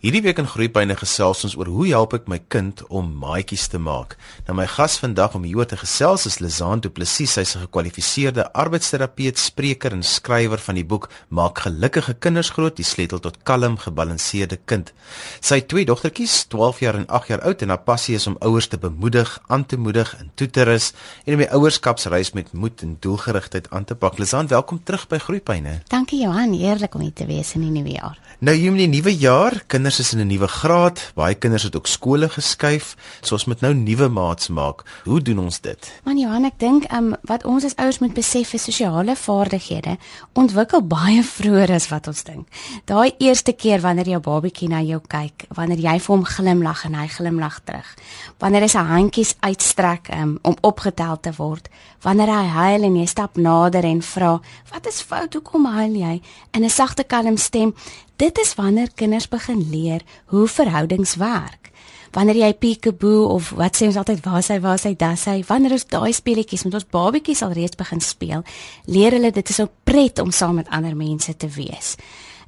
Hierdie week in Groepyne gesels ons oor hoe help ek my kind om maatjies te maak. Nou my gas vandag om hieroor te gesels is Lizaan Du Plessis, sy's 'n gekwalifiseerde arbeidsterapeut, spreker en skrywer van die boek Maak gelukkige kinders groot: Die sleutel tot kalm, gebalanseerde kind. Sy het twee dogtertjies, 12 jaar en 8 jaar oud en haar passie is om ouers te bemoedig, aan te moedig en toe te rus en om die ouerskapsreis met moed en doelgerigtheid aan te pak. Lizaan, welkom terug by Groepyne. Dankie Johan, heerlik om hier te wees in die nuwe jaar. Nou hier in die nuwe jaar, kinders kinders is in 'n nuwe graad, baie kinders het ook skole geskuif, so ons moet nou nuwe maats maak. Hoe doen ons dit? Man Johan, ek dink um, wat ons as ouers moet besef is sosiale vaardighede ontwikkel baie vroeër as wat ons dink. Daai eerste keer wanneer jou babatjie na jou kyk, wanneer jy vir hom glimlag en hy glimlag terug. Wanneer hy sy handjies uitstrek um, om opgetel te word, wanneer hy huil en jy stap nader en vra, "Wat is fout? Hoekom huil jy?" in 'n sagte kalm stem, Dit is wanneer kinders begin leer hoe verhoudings werk. Wanneer jy peekaboo of wat sê ons altyd waar sy waar sy das hy wanneer ons daai speletjies met ons babatjies al reeds begin speel, leer hulle dit is 'n pret om saam met ander mense te wees.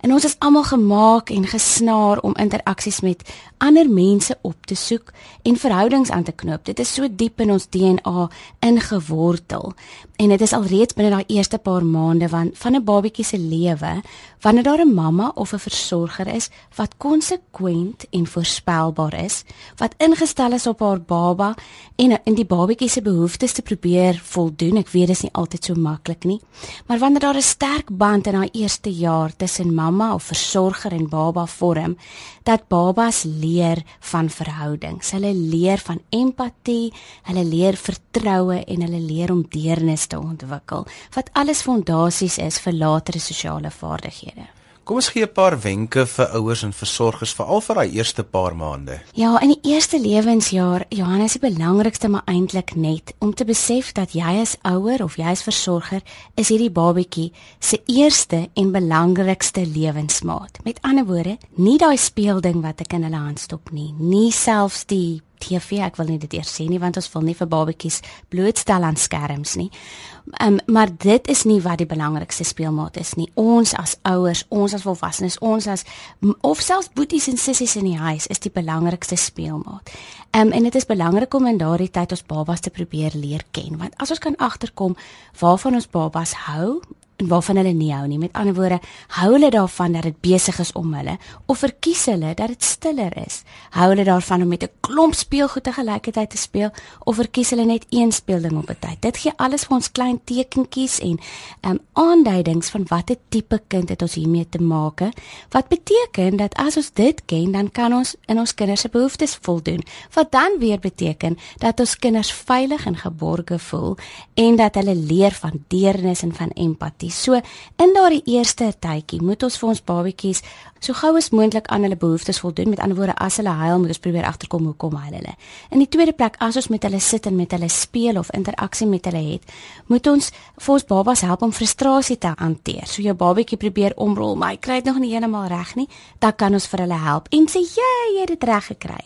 En ons is almal gemaak en gesnaar om interaksies met ander mense op te soek en verhoudings aan te knoop. Dit is so diep in ons DNA ingewortel. En dit is alreeds binne daai eerste paar maande van van 'n babatjie se lewe, wanneer daar 'n mamma of 'n versorger is wat konsekwent en voorspelbaar is, wat ingestel is op haar baba en in die babatjie se behoeftes te probeer voldoen. Ek weet dit is nie altyd so maklik nie. Maar wanneer daar 'n sterk band in daai eerste jaar tussen mamma of versorger en baba vorm, dat babas leer van verhoudings. Hulle leer van empatie, hulle leer vertroue en hulle leer om deernis te ontwikkel wat alles fondasies is vir latere sosiale vaardighede. Kom ons gee 'n paar wenke vir ouers en versorgers veral vir daai eerste paar maande. Ja, in die eerste lewensjaar, Johannes, die belangrikste maar eintlik net om te besef dat jy as ouer of jy as versorger is hierdie babatjie se eerste en belangrikste lewensmaat. Met ander woorde, nie daai speelding wat ek in hulle hand stop nie, nie selfs die TV, ek wil nie dit eers sê nie want ons wil nie vir babatjies blootstel aan skerms nie. Um, maar dit is nie wat die belangrikste speelmaat is nie. Ons as ouers, ons as volwassenes, ons as of selfs boeties en sissies in die huis is die belangrikste speelmaat. Um, en dit is belangrik om in daardie tyd ons babas te probeer leer ken want as ons kan agterkom waarvan ons babas hou waarvan hulle nie hou nie. Met ander woorde, hou hulle daarvan dat dit besig is om hulle of verkies hulle dat dit stiller is? Hou hulle daarvan om met 'n klomp speelgoed te gelykheid te speel of verkies hulle net een speelding op 'n tyd? Dit gee alles vir ons klein tekentjies en ehm um, aanduidings van watter tipe kind het ons hiermee te maak. Wat beteken dat as ons dit ken, dan kan ons in ons kinders se behoeftes voldoen. Wat dan weer beteken dat ons kinders veilig en geborge voel en dat hulle leer van deernis en van empatie So in daardie eerste tydjie moet ons vir ons babatjies so gou as moontlik aan hulle behoeftes voldoen. Met ander woorde, as hulle huil, moet ons probeer agterkom hoekom huil hulle. In die tweede plek, as ons met hulle sit en met hulle speel of interaksie met hulle het, moet ons vir ons babas help om frustrasie te hanteer. So jou babatjie probeer omrol, maar hy kry dit nog nie heeltemal reg nie, dan kan ons vir hulle help en sê, "Jy, jy het dit reg gekry."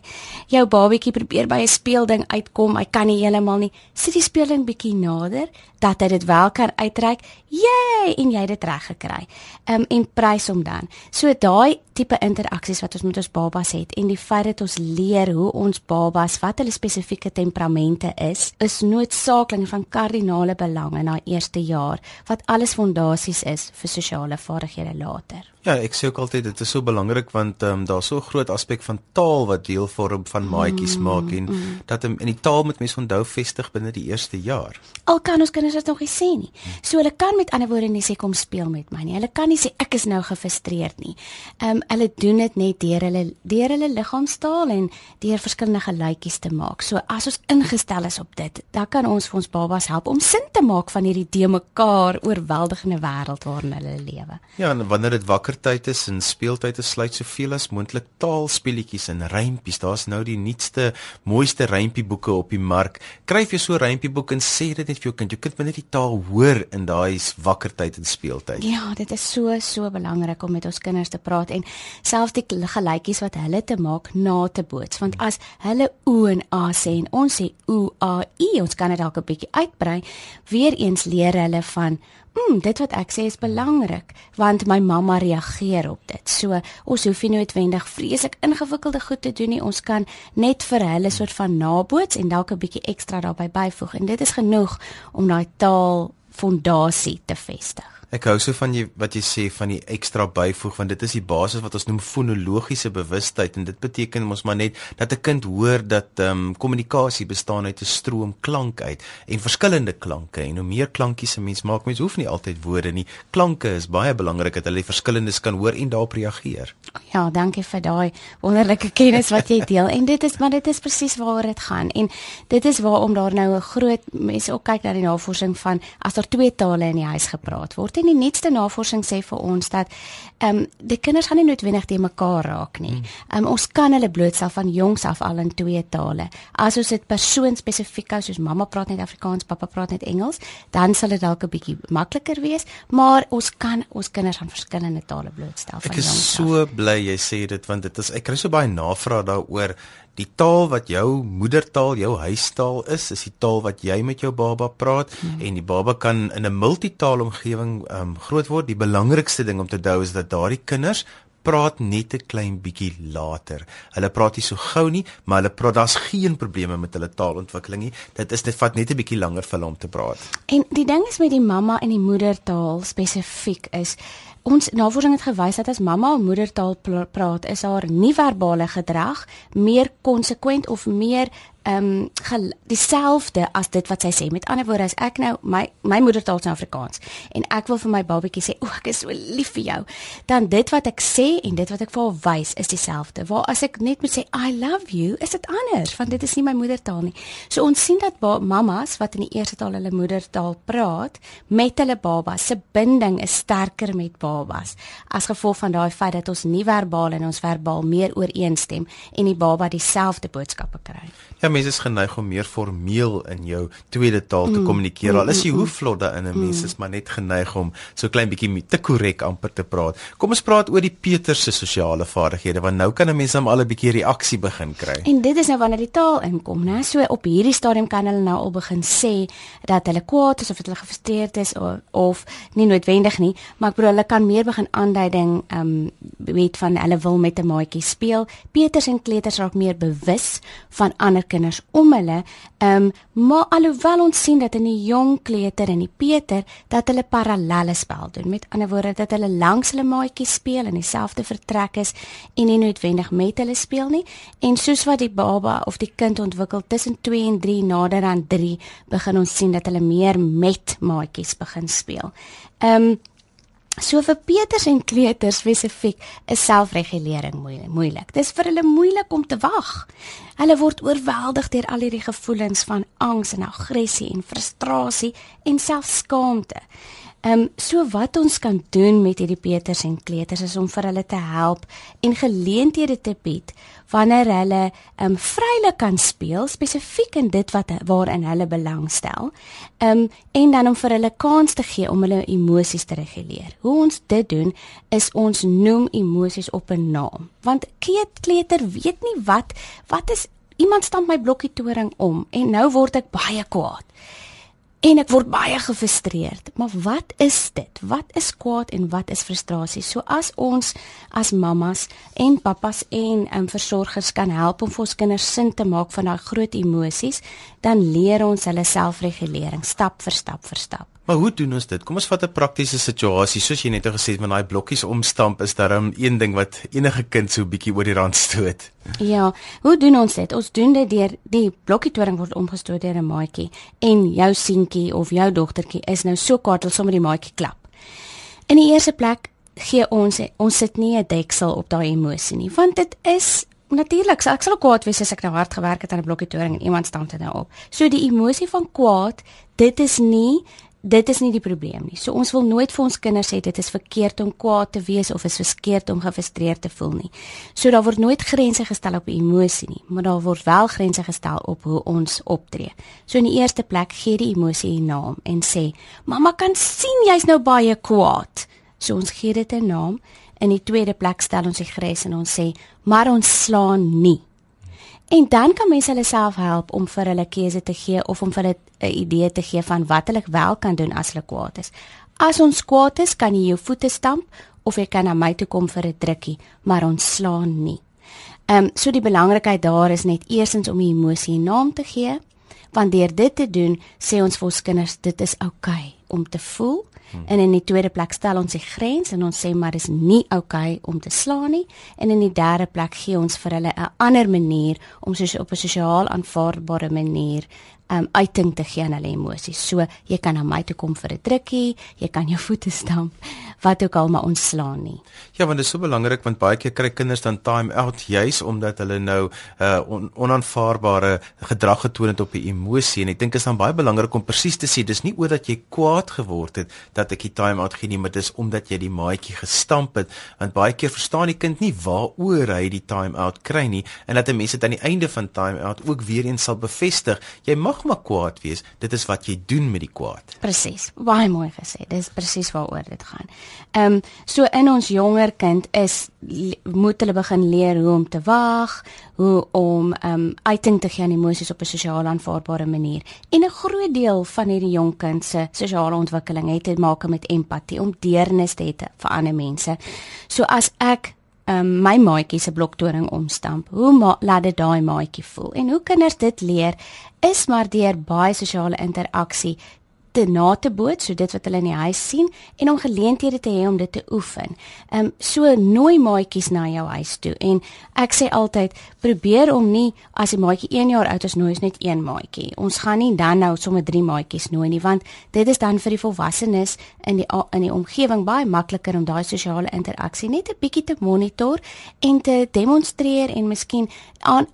Jou babatjie probeer by 'n speelding uitkom, hy kan nie heeltemal nie. Sit die speelding bietjie nader dat hy dit wel kan uitreik. Jy en jy het dit reg gekry. Ehm um, en prys hom dan. So daai tipe interaksies wat ons met ons babas het en die feit dat ons leer hoe ons babas wat hulle spesifieke temperamente is, is noodsaaklik van kardinale belang in daai eerste jaar wat alles fondasies is vir sosiale vaardighede later. Ja, ek sê ook altyd dit is so belangrik want ehm um, daar's so 'n groot aspek van taal wat deel vorm van maatjies mm, maak en mm. dat in die taal moet mense onthou vestig binne die eerste jaar. Al kan ons kinders dit nog nie sê nie. So hulle kan met ander woorde nie sê kom speel met my nie. Hulle kan nie sê ek is nou gefrustreerd nie. Ehm um, hulle doen dit net deur hulle deur hulle liggaamstaal en deur verskillende geluitjies te maak. So as ons ingestel is op dit, dan kan ons vir ons babas help om sin te maak van hierdie de mekaar oorweldigende wêreld waarin hulle lewe. Ja, en wanneer dit wakker leertyd is en speeltyd is sluit soveel as moontlik taalspeletjies en rympies. Daar's nou die nuutste, mooiste rympieboeke op die mark. Kryf jy so 'n rympieboek en sê dit net vir jou kind. Jou kind moet net die taal hoor in daai wakkertyd en speeltyd. Ja, dit is so so belangrik om met ons kinders te praat en selfs die gelykies wat hulle te maak na te boots. Want as hulle o en a sê en ons sê o a i, ons kan dit dalk 'n bietjie uitbrei. Weereens leer hulle van mm, dit wat ek sê is belangrik want my mamma reageer op dit. So ons hoef nie noodwendig vreeslik ingewikkelde goed te doen nie. Ons kan net vir hulle soort van naboots en dalk 'n bietjie ekstra daarbey byvoeg en dit is genoeg om daai taal fondasie te vestig. Ek hou so van jy wat jy sê van die ekstra byvoeg want dit is die basis wat ons noem fonologiese bewustheid en dit beteken mos maar net dat 'n kind hoor dat ehm um, kommunikasie bestaan uit 'n stroom klank uit en verskillende klanke en hoe meer klankies 'n mens maak mens hoef nie altyd woorde nie klanke is baie belangrik dat hulle die verskillendes kan hoor en daarop reageer. Ja, dankie vir daai wonderlike kennis wat jy deel en dit is maar dit is presies waaroor dit gaan en dit is waarom daar nou 'n groot mense ook kyk na die navorsing van as daar twee tale in die huis gepraat word en die nuutste navorsing sê vir ons dat ehm um, die kinders gaan nie noodwendig te mekaar raak nie. Hmm. Ehm um, ons kan hulle blootstel van jongs af al in twee tale. As ons dit persoon spesifiek hou soos mamma praat net Afrikaans, pappa praat net Engels, dan sal dit dalk 'n bietjie makliker wees, maar ons kan ons kinders aan verskillende tale blootstel van jongs af. Ek is so af. bly jy sê dit want dit is ek kry so baie navrae daaroor die taal wat jou moedertaal, jou huistaal is, is die taal wat jy met jou baba praat hmm. en die baba kan in 'n multitaal omgewing um, groot word. Die belangrikste ding om te onthou is dat daardie kinders praat net 'n klein bietjie later. Hulle praat nie so gou nie, maar hulle praat daar's geen probleme met hulle taalontwikkeling nie. Dit is dit vat net 'n bietjie langer vir hulle om te praat. En die ding is met die mamma en die moedertaal spesifiek is Ons navorsing het gewys dat as mamma of moedertaal praat, is haar nie-verbale gedrag meer konsekwent of meer ehm um, dieselfde as dit wat sy sê. Met ander woorde, as ek nou my my moedertaal is Afrikaans en ek wil vir my babatjie sê, "O, ek is so lief vir jou." Dan dit wat ek sê en dit wat ek vir haar wys is dieselfde. Waar as ek net moet sê, "I love you," is dit anders want dit is nie my moedertaal nie. So ons sien dat mamas wat in die eerste taal hulle moedertaal praat, met hulle babas se binding is sterker met babas as gevolg van daai feit dat ons nie verbaal en ons verbaal meer ooreenstem en die baba dieselfde boodskappe kry. Ja, mense is geneig om meer formeel in jou tweede taal te mm. kommunikeer. Al is jy hoe vlot daarin, mense is maar net geneig om so klein bietjie te korrek amper te praat. Kom ons praat oor die Peter se sosiale vaardighede want nou kan 'n mens hom al 'n bietjie reaksie begin kry. En dit is nou wanneer die taal inkom, né? So op hierdie stadium kan hulle nou al begin sê dat hulle kwaad is of dat hulle gefrustreerd is of, of nie noodwendig nie, maar ek bedoel hulle kan meer begin aanduiding ehm um, weet van hulle wil met 'n maatjie speel. Peters en kleuters raak meer bewus van ander kinders kinders om hulle. Ehm um, maar alhoewel ons sien dat in die jong kleuter en die Peter dat hulle parallelle spel doen. Met ander woorde dat hulle langs hulle maatjies speel in dieselfde vertrek is en nie noodwendig met hulle speel nie. En soos wat die baba of die kind ontwikkel tussen 2 en 3 nader aan 3 begin ons sien dat hulle meer met maatjies begin speel. Ehm um, So vir Peters en kleuters spesifiek is selfregulering moeilik. Dis vir hulle moeilik om te wag. Hulle word oorweldig deur al hierdie gevoelens van angs en aggressie en frustrasie en selfs skaamte. Ehm um, so wat ons kan doen met hierdie Peters en kleuters is om vir hulle te help en geleenthede te bied wanneer hulle ehm um, vrylik kan speel spesifiek in dit wat waarin hulle belangstel. Ehm um, en dan om vir hulle kans te gee om hulle emosies te reguleer. Hoe ons dit doen is ons noem emosies op 'n naam. Want kleuter weet nie wat wat is iemand stamp my blokkie toring om en nou word ek baie kwaad en ek word baie gefrustreerd. Maar wat is dit? Wat is kwaad en wat is frustrasie? So as ons as mammas en pappas en um, versorgers kan help om vir ons kinders sin te maak van daai groot emosies, dan leer ons hulle selfregulering stap vir stap vir stap. Maar hoe doen ons dit? Kom ons vat 'n praktiese situasie. Soos jy net nou gesê het met daai blokkies omstamp, is daar 'n een ding wat enige kind so 'n bietjie oor die rand stoot. Ja, hoe doen ons dit? Ons doen dit deur die blokkie toring word omgestoot deur 'n maatjie en jou seentjie of jou dogtertjie is nou so kwaad dat sommer die maatjie klap. In die eerste plek gee ons ons sit nie 'n deksel op daai emosie nie, want dit is Natuurlik, ek sal kwaad wees as ek nou hard gewerk het aan 'n blokkie toring en iemand stamp dit nou op. So die emosie van kwaad, dit is nie dit is nie die probleem nie. So ons wil nooit vir ons kinders sê dit is verkeerd om kwaad te wees of is verkeerd om gefrustreerd te voel nie. So daar word nooit grense gestel op emosie nie, maar daar word wel grense gestel op hoe ons optree. So in die eerste plek gee die emosie 'n naam en sê: "Mamma kan sien jy's nou baie kwaad." So ons gee dit 'n naam. In die tweede plek stel ons die grens en ons sê: "Maar ons slaan nie." En dan kan mense hulle self help om vir hulle keuse te gee of om vir hulle 'n idee te gee van wat hulle wel kan doen as hulle kwaad is. As ons kwaad is, kan jy jou voete stamp of jy kan na my toe kom vir 'n drukkie, maar ons slaan nie. Ehm um, so die belangrikheid daar is net eersins om die emosie 'n naam te gee, want deur dit te doen, sê ons vir ons kinders dit is oukei okay om te voel. Hmm. En in die tweede plek stel ons 'n grens en ons sê maar dis nie oukei okay om te slaan nie. En in die derde plek gee ons vir hulle 'n ander manier om soos op 'n sosiaal aanvaarbare manier um uiting te gee aan hulle emosies. So jy kan na my toe kom vir 'n drukkie, jy kan jou voete stamp, wat ook al maar ons slaan nie. Ja, want dit is so belangrik want baie keer kry kinders dan time out juis omdat hulle nou uh on, onaanvaarbare gedrag getoon het op die emosie en ek dink is dan baie belangrik om presies te sê dis nie oor dat jy kwaad geword het dat ek die time out gee nie, maar dis omdat jy die maatjie gestamp het want baie keer verstaan die kind nie waaroor hy die time out kry nie en dat mense dit aan die einde van time out ook weer eens sal bevestig. Jy mag maar kwaad wees. Dit is wat jy doen met die kwaad. Presies. Baie mooi gesê. Dis presies waaroor dit gaan. Ehm um, so in ons jonger kind is moet hulle begin leer hoe om te wag, hoe om ehm um, uiting te gee aan emosies op 'n sosiaal aanvaarbare manier. En 'n groot deel van hierdie jong kind se sosiale ontwikkeling het te maak met empatie, om deernis te hê vir ander mense. So as ek um, my maatjie se bloktoring omstamp. Hoe ma laat dit daai maatjie voel? En hoe kinders dit leer is maar deur baie sosiale interaksie te na te boot, so dit wat hulle in die huis sien en om geleenthede te hê om dit te oefen. Ehm um, so nooi maatjies na jou huis toe en ek sê altyd probeer om nie as die maatjie 1 jaar oud is nooi is net een maatjie. Ons gaan nie dan nou sommer drie maatjies nooi nie want dit is dan vir die volwassenes in die in die omgewing baie makliker om daai sosiale interaksie net 'n bietjie te monitor en te demonstreer en miskien aan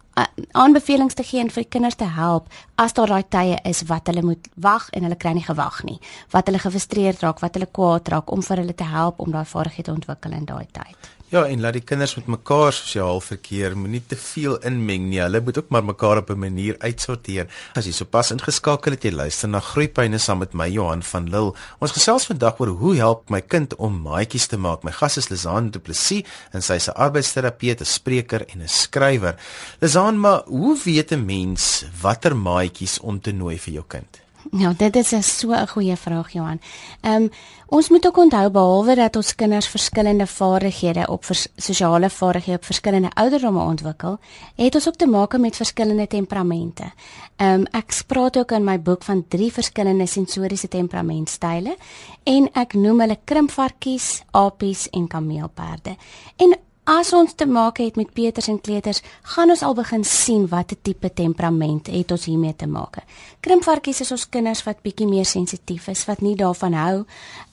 aanbevelings te gee en vir kinders te help as daar daai tye is wat hulle moet wag en hulle kry nie gewag nie. Wat hulle gefrustreerd raak wat hulle kwaad raak om vir hulle te help om daai vaardighede te ontwikkel in daai tyd Ja, en laat die kinders met mekaar sosiaal verkeer, moenie te veel inmeng nie. Hulle moet ook maar mekaar op 'n manier uitsorteer. As jy sopas ingeskakel het, jy luister na Groeipyne saam met my Johan van Lille. Ons gesels vandag oor hoe help my kind om maatjies te maak. My gas is Lizaan Du Plessis en sy is 'n arbeidsterapeut, 'n spreker en 'n skrywer. Lizaan, maar hoe weet 'n mens watter maatjies om te nooi vir jou kind? Ja, dit is 'n so 'n goeie vraag, Johan. Ehm um, ons moet ook onthou behalwe dat ons kinders verskillende vaardighede op vers, sosiale vaardighede op verskillende ouderdomme ontwikkel, het ons ook te maak met verskillende temperamente. Ehm um, ek praat ook in my boek van drie verskillende sensoriese temperamentstyle en ek noem hulle krimpvarkies, apies en kameelperde. En As ons te maak het met Peters en Kleuters, gaan ons al begin sien watter tipe temperament het ons hiermee te maak. Krimpvarkies is ons kinders wat bietjie meer sensitief is, wat nie daarvan hou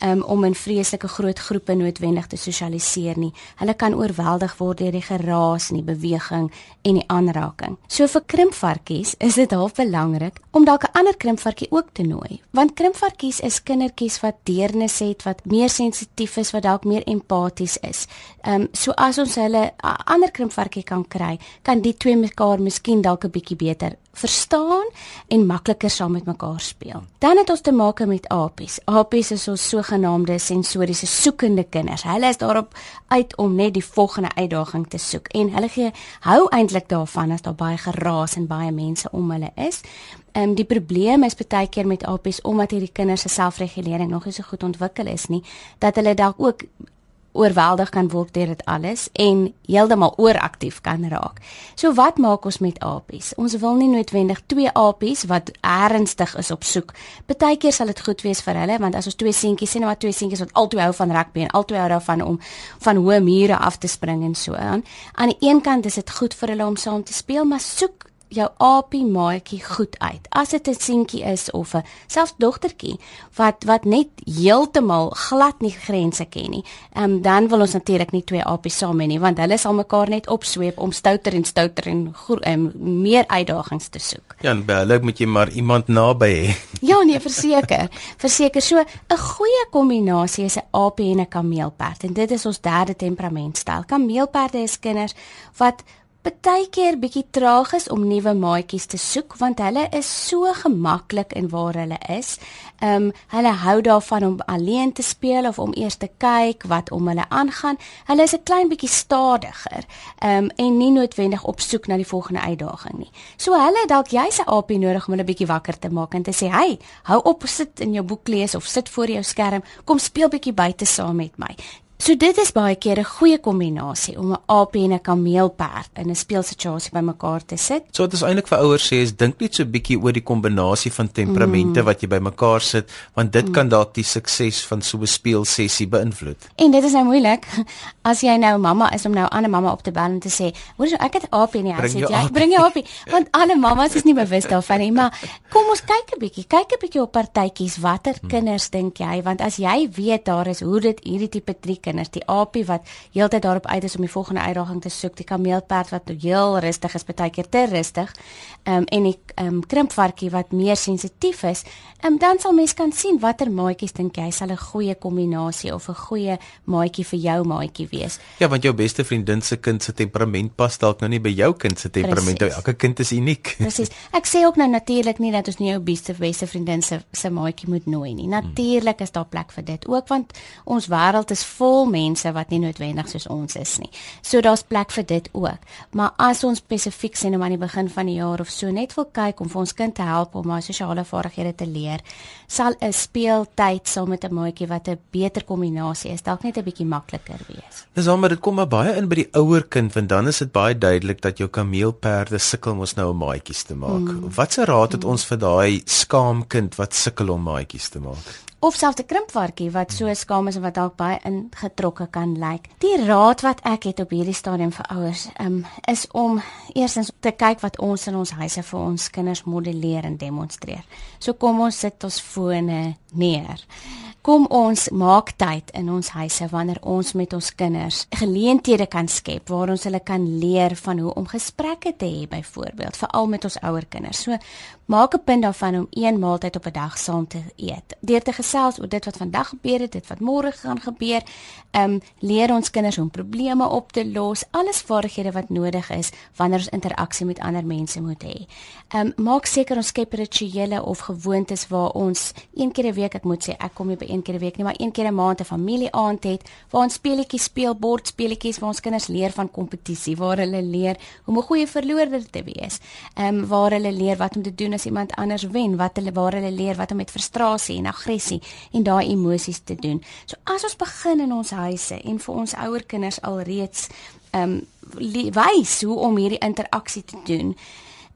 um, om in vreeslike groot groepe noodwendig te sosialiseer nie. Hulle kan oorweldig word deur die geraas en die beweging en die aanraking. So vir krimpvarkies is dit half belangrik om dalk 'n ander krimpvarkie ook te nooi, want krimpvarkies is kindertjies wat deernis het, wat meer sensitief is, wat dalk meer empaties is. Ehm um, so as ons hulle 'n ander krimpvarkie kan kry, kan die twee mekaar miskien dalk 'n bietjie beter verstaan en makliker saam met mekaar speel. Dan het ons te maak met apies. Apies is ons sogenaamde sensoriese soekende kinders. Hulle is daarop uit om net die volgende uitdaging te soek en hulle gee hou eintlik daarvan as daar baie geraas en baie mense om hulle is. Ehm um, die probleem is baie keer met apies omdat hierdie kinders se selfregulering nog nie so goed ontwikkel is nie, dat hulle dalk ook oorweldig kan word deur dit alles en heeltemal ooraktief kan raak. So wat maak ons met apies? Ons wil nie noodwendig twee apies wat ernstig is op soek. Partykeer sal dit goed wees vir hulle want as ons twee seentjies sien wat twee seentjies wat albei hou van rugby en albei hou daarvan om van hoë mure af te spring en so aan. Aan die een kant is dit goed vir hulle om saam te speel, maar soek jou apie maatjie goed uit. As dit 'n seentjie is of 'n selfs dogtertjie wat wat net heeltemal glad nie grense ken nie. Um, dan wil ons natuurlik nie twee apies saam hê nie want hulle sal mekaar net opsweep om stouter en stouter en um, meer uitdagings te soek. Ja, en hulle moet jy maar iemand naby hê. ja, nee, verseker. Verseker so 'n goeie kombinasie is 'n apie en 'n kameelperd en dit is ons derde temperamentstyl. Kameelperde is kinders wat partykeer bietjie traag is om nuwe maatjies te soek want hulle is so gemaklik in waar hulle is. Ehm um, hulle hou daarvan om alleen te speel of om eers te kyk wat om hulle aangaan. Hulle is 'n klein bietjie stadiger. Ehm um, en nie noodwendig op soek na die volgende uitdaging nie. So hulle dalk jy's 'n AP nodig om hulle bietjie wakker te maak en te sê, "Hey, hou op sit in jou boek lees of sit voor jou skerm, kom speel bietjie buite saam met my." So dit is baie keer 'n goeie kombinasie om 'n aap en 'n kameelperd in 'n speelsituasie bymekaar te sit. So wat ons eintlik vir ouers sê is dink net so bietjie oor die kombinasie van temperamente mm. wat jy bymekaar sit, want dit mm. kan dalk die sukses van so 'n speelsessie beïnvloed. En dit is nou moeilik as jy nou mamma is om nou ander mamma op te bel en te sê, "Hoor jy, ek het 'n aap in die huis, jy bring jou aapie." Want alle mammas is nie bewus daarvan nie, maar kom ons kyk 'n bietjie, kyk 'n bietjie op partytjies, watter mm. kinders dink jy? Want as jy weet daar is hoe dit hierdie tipe triek kinders, die aapie wat heeltyd daarop uit is om die volgende uitdaging te soek, die kameelperd wat heel rustig is, baie keer te rustig, um, en die um, krimpvarkie wat meer sensitief is, um, dan sal mens kan sien watter maatjies dink jy sal 'n goeie kombinasie of 'n goeie maatjie vir jou maatjie wees. Ja, want jou beste vriendin se kind se temperament pas dalk nou nie by jou kind se temperament. Precies. Elke kind is uniek. Presies. Ek sê ook nou natuurlik nie dat ons nie jou beste beste vriendin se se maatjie moet nooi nie. Natuurlik is daar plek vir dit ook want ons wêreld is vol mense mense wat nie noodwendig soos ons is nie. So daar's plek vir dit ook. Maar as ons spesifiek sien om aan die begin van die jaar of so net wil kyk om vir ons kind te help om haar sosiale vaardighede te leer, sal 'n speeltyd saam met 'n maatjie wat 'n beter kombinasie is, dalk net 'n bietjie makliker wees. Dis almal dit kom maar baie in by die ouer kind want dan is dit baie duidelik dat jou kameelperde sukkel om ons nou 'n maatjies te maak. Mm. Watse raad het mm. ons vir daai skaam kind wat sukkel om maatjies te maak? of selfs 'n krimpvarkie wat so skaam is en wat dalk baie ingetrokke kan lyk. Die raad wat ek het op hierdie stadium vir ouers, um, is om eerstens te kyk wat ons in ons huise vir ons kinders modelleer en demonstreer. So kom ons sit ons fone neer. Kom ons maak tyd in ons huise wanneer ons met ons kinders geleenthede kan skep waar ons hulle kan leer van hoe om gesprekke te hê byvoorbeeld, veral met ons ouer kinders. So maak 'n punt daarvan om een maaltyd op 'n dag saam te eet. Deur te gesels oor dit wat vandag gebeur het, dit wat môre gaan gebeur, ehm um, leer ons kinders hoe om probleme op te los, alles vaardighede wat nodig is wanneer ons interaksie met ander mense moet hê. Ehm um, maak seker ons skep rituele of gewoontes waar ons een keer 'n week, ek moet sê ek kom nie by een keer 'n week nie, maar een keer 'n maand 'n familieaand het waar ons speletjies speel, bordspeletjies waar ons kinders leer van kompetisie, waar hulle leer hoe om 'n goeie verloorder te wees. Ehm um, waar hulle leer wat om te doen as iemand anders wen, wat hulle waar hulle leer wat om met frustrasie en aggressie en daai emosies te doen. So as ons begin in ons huise en vir ons ouer kinders alreeds ehm um, wys hoe om hierdie interaksie te doen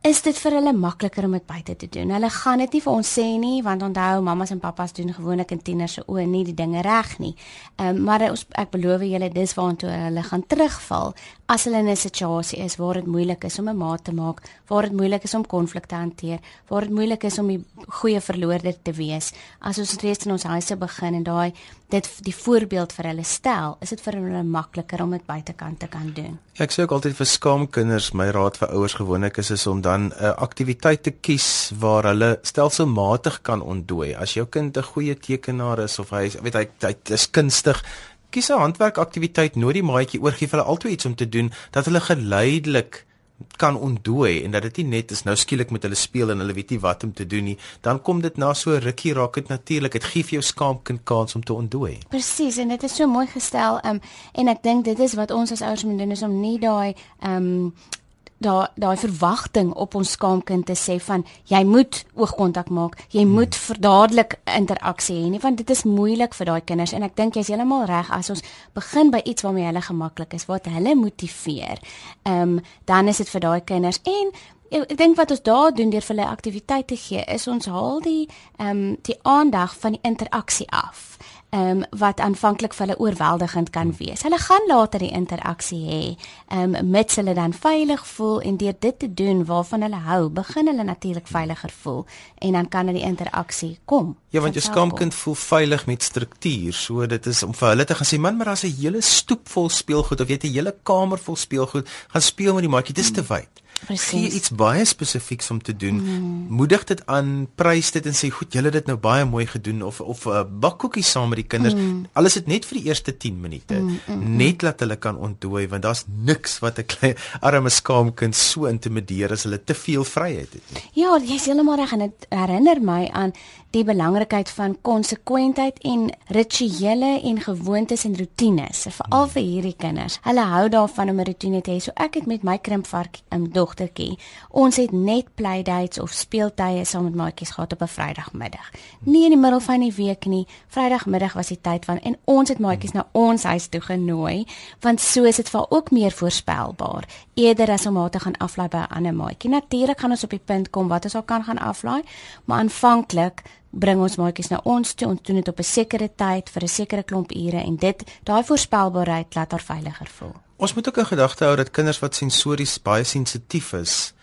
is dit vir hulle makliker om dit buite te doen. Hulle gaan dit nie vir ons sê nie want onthou mamas en pappas doen gewoonlik in tieners se oë nie die dinge reg nie. Ehm um, maar ons ek beloof julle dis waartoe hulle gaan terugval as hulle in 'n situasie is waar dit moeilik is om 'n maat te maak, waar dit moeilik is om konflikte te hanteer, waar dit moeilik is om 'n goeie verloorder te wees. As ons reeds in ons huise begin en daai dit die voorbeeld vir hulle stel, is dit vir hulle makliker om dit buitekant te kan doen. Ek sê ook altyd vir skaamkinders, my raad vir ouers gewoonlik is is om dan 'n uh, aktiwiteit te kies waar hulle stelselmatig kan ontdooi. As jou kind 'n goeie tekenaar is of hy weet hy hy is kunstig kies 'n handwerkaktiwiteit, nooi die maatjie oor, gee hulle altyd iets om te doen dat hulle geleidelik kan ontdooi en dat dit nie net is nou skielik met hulle speel en hulle weet nie wat om te doen nie, dan kom dit na so rukkie raak dit natuurlik. Dit gee vir jou skaamkind kans om te ontdooi. Presies en dit is so mooi gestel um, en ek dink dit is wat ons as ouers moet doen is om nie daai ehm um, daai daai verwagting op ons skaamkind te sê van jy moet oogkontak maak, jy hmm. moet vir dadelik interaksie hê nie want dit is moeilik vir daai kinders en ek dink jy's heeltemal reg as ons begin by iets waarmee hulle gemaklik is, wat hulle motiveer. Ehm um, dan is dit vir daai kinders en ek dink wat ons daar doen deur vir hulle aktiwiteite gee is ons haal die ehm um, die aandag van die interaksie af ehm um, wat aanvanklik vir hulle oorweldigend kan wees. Hulle gaan later die interaksie hê, ehm um, mits hulle dan veilig voel en deur dit te doen waarvan hulle hou, begin hulle natuurlik veiliger voel en dan kan hulle die interaksie kom. Ja, want jou skaamkind voel veilig met struktuur. So dit is om vir hulle te gaan sê, man, maar daar's 'n hele stoep vol speelgoed of jy het 'n hele kamer vol speelgoed, gaan speel met die maatjie, dis te wyd. Presies. Gee iets baie spesifieks om te doen. Mm. Moedig dit aan, prys dit en sê goed, julle het dit nou baie mooi gedoen of of 'n uh, bakkoekie saam met die kinders. Mm. Alles dit net vir die eerste 10 minute. Mm, mm, mm. Net laat hulle kan ontdooi want daar's niks wat 'n klein arme skaamkind so intimideer as hulle te veel vryheid het. Ja, jy's heeltemal reg en dit herinner my aan die belangrikheid van konsekwentheid en rituele en gewoontes en rotines veral vir hierdie kinders. Hulle hou daarvan om 'n rotine te hê. So ek het met my krimpvark um, dogtertjie, ons het net playdates of speeltye saam met maatjies gehad op 'n Vrydagmiddag. Nie in die middel van die week nie. Vrydagmiddag was die tyd van en ons het maatjies na ons huis toe genooi want so is dit vir ook meer voorspelbaar eerder as om haar te gaan aflaai by 'n ander maatjie. Natuurlik gaan ons op die punt kom wat ons al kan gaan aflaai, maar aanvanklik bring ons maatjies na ons toe. Ons doen dit op 'n sekere tyd vir 'n sekere klomp ure en dit daai voorspelbaarheid laat haar veiliger voel. Ons moet ook 'n gedagte hou dat kinders wat sensories baie sensitief is,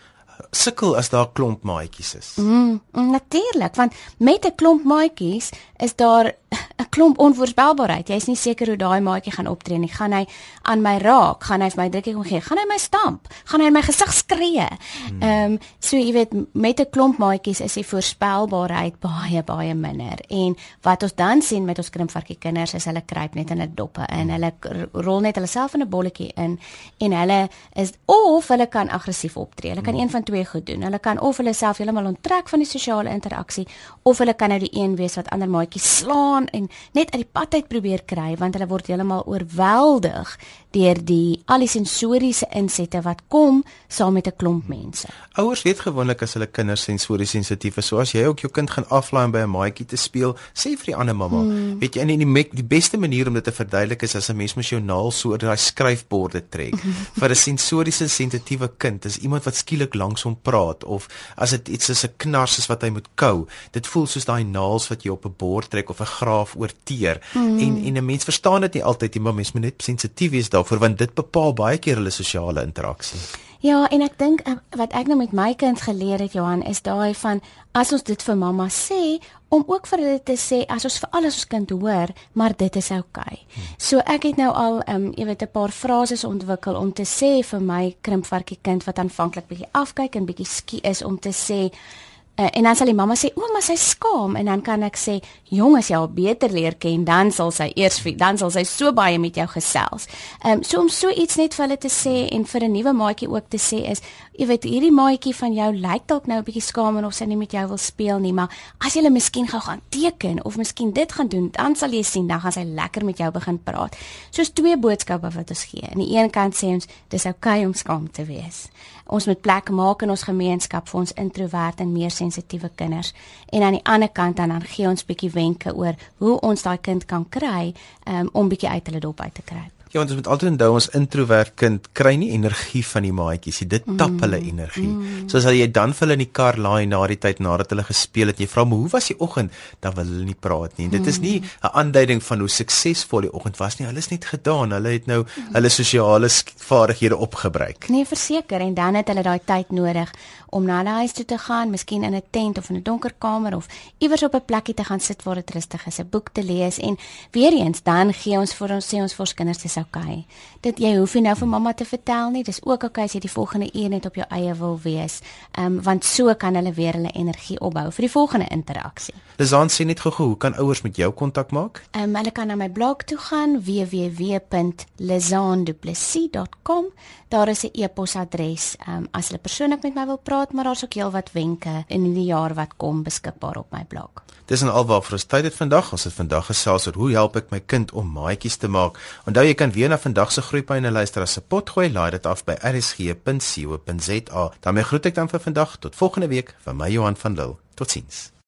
sukkel as daar klomp maatjies is. Mm, natuurlik, want met 'n klomp maatjies is daar 'n klomp onvoorspelbaarheid. Jy's nie seker hoe daai maatjie gaan optree nie. Gaan hy aan my raak? Gaan hy vir my drukkie kom gee? Gaan hy my stamp? Gaan hy in my gesig skree? Hmm. Ehm, um, so jy weet met 'n klomp maatjies is die voorspelbaarheid baie baie minder. En wat ons dan sien met ons krimpvarkie kinders is hulle kruip net in hulle doppe in. Hulle rol net hulle self in 'n bolletjie in en hulle is of hulle kan aggressief optree. Hulle kan hmm. een van twee goed doen. Hulle kan of hulle self heeltemal onttrek van die sosiale interaksie of hulle kan nou die een wees wat ander maatjies slaan en net uit die pad uit probeer kry want hulle word heeltemal oorweldig deur die al die sensoriese insette wat kom saam met 'n klomp mense. Ouers weet gewoonlik as hulle kinders sensories sensitief is, so as jy ook jou kind gaan aflaai by 'n maatjie te speel, sê vir die ander mamma, hmm. weet jy, en die die, die beste manier om dit te verduidelik is as 'n mens mos jou naal so oor daai skryfborde trek. vir 'n sensoriese sensitiewe kind is iemand wat skielik langs hom praat of as dit iets is 'n knars is wat hy moet kou, dit voel soos daai naels wat jy op 'n bord trek of 'n graaf oorteer. Hmm. En en 'n mens verstaan dit nie altyd nie, maar mens moet net sensitief wees daarvoor want dit bepaal baie keer hulle sosiale interaksie. Ja, en ek dink eh, wat ek nou met my kind geleer het Johan is daai van as ons dit vir mamma sê om ook vir hulle te sê as ons vir alles ons kind hoor, maar dit is oukei. Okay. So ek het nou al ehm um, jy weet 'n paar frases ontwikkel om te sê vir my krimpvarkie kind wat aanvanklik bietjie afkyk en bietjie skie is om te sê Uh, en dan sal die mamma sê ouma sy skaam en dan kan ek sê jong as jy al beter leer ken dan sal sy eers dan sal sy so baie met jou gesels. Ehm um, so om so iets net vir hulle te sê en vir 'n nuwe maatjie ook te sê is jy weet hierdie maatjie van jou lyk dalk nou 'n bietjie skaam en of sy nie met jou wil speel nie maar as jy hulle miskien gou gaan teken of miskien dit gaan doen dan sal jy sien dan gaan sy lekker met jou begin praat. Soos twee boodskappe wat ons gee. Aan die een kant sê ons dis oukei okay om skaam te wees. Ons moet plek maak in ons gemeenskap vir ons introwert en meer sensitiewe kinders en aan die ander kant dan dan gee ons bietjie wenke oor hoe ons daai kind kan kry um, om bietjie uit hulle dop uit te kry. Ja, ons moet altyd onthou ons introwert kind kry nie energie van die maatjies nie. Dit tap mm, hulle energie. Mm. Soos as jy dan vir hulle in die kar laai na die tyd nadat hulle gespeel het, jy vra, "Hoe was die oggend?" dan wil hulle nie praat nie. En dit is nie mm. 'n aanduiding van hoe suksesvol die oggend was nie. Hulle is net gedaan. Hulle het nou mm. hulle sosiale vaardighede opgebruik. Nee, verseker en dan het hulle daai tyd nodig om na hulle huis toe te gaan, miskien in 'n tent of in 'n donker kamer of iewers op 'n plekkie te gaan sit waar dit rustig is, 'n boek te lees en weer eens dan gee ons vir ons sê ons vir ons kinders dis okay. Dit jy hoef nie nou vir mamma te vertel nie, dis ook okay as jy die volgende uur net op jou eie wil wees. Ehm um, want so kan hulle weer hulle energie opbou vir die volgende interaksie. Dis aan sien net gou hoe kan ouers met jou kontak maak? Ehm um, hulle kan na my blog toe gaan www.lezanduplessis.com. Daar is 'n e-posadres ehm um, as hulle persoonlik met my wil praat, maar daar's ook heelwat wenke in die jaar wat kom beskikbaar op my blog. Dis en alwaar vir ons tyd het vandag. Ons het vandag gesels oor hoe help ek my kind om maatjies te maak. Onthou jy kan weer na vandag se groeipyne luister as 'n pot gooi, laai dit af by rsg.co.za. daarmee groet ek dan vir vandag tot volgende week van my Johan van Lille. Totsiens.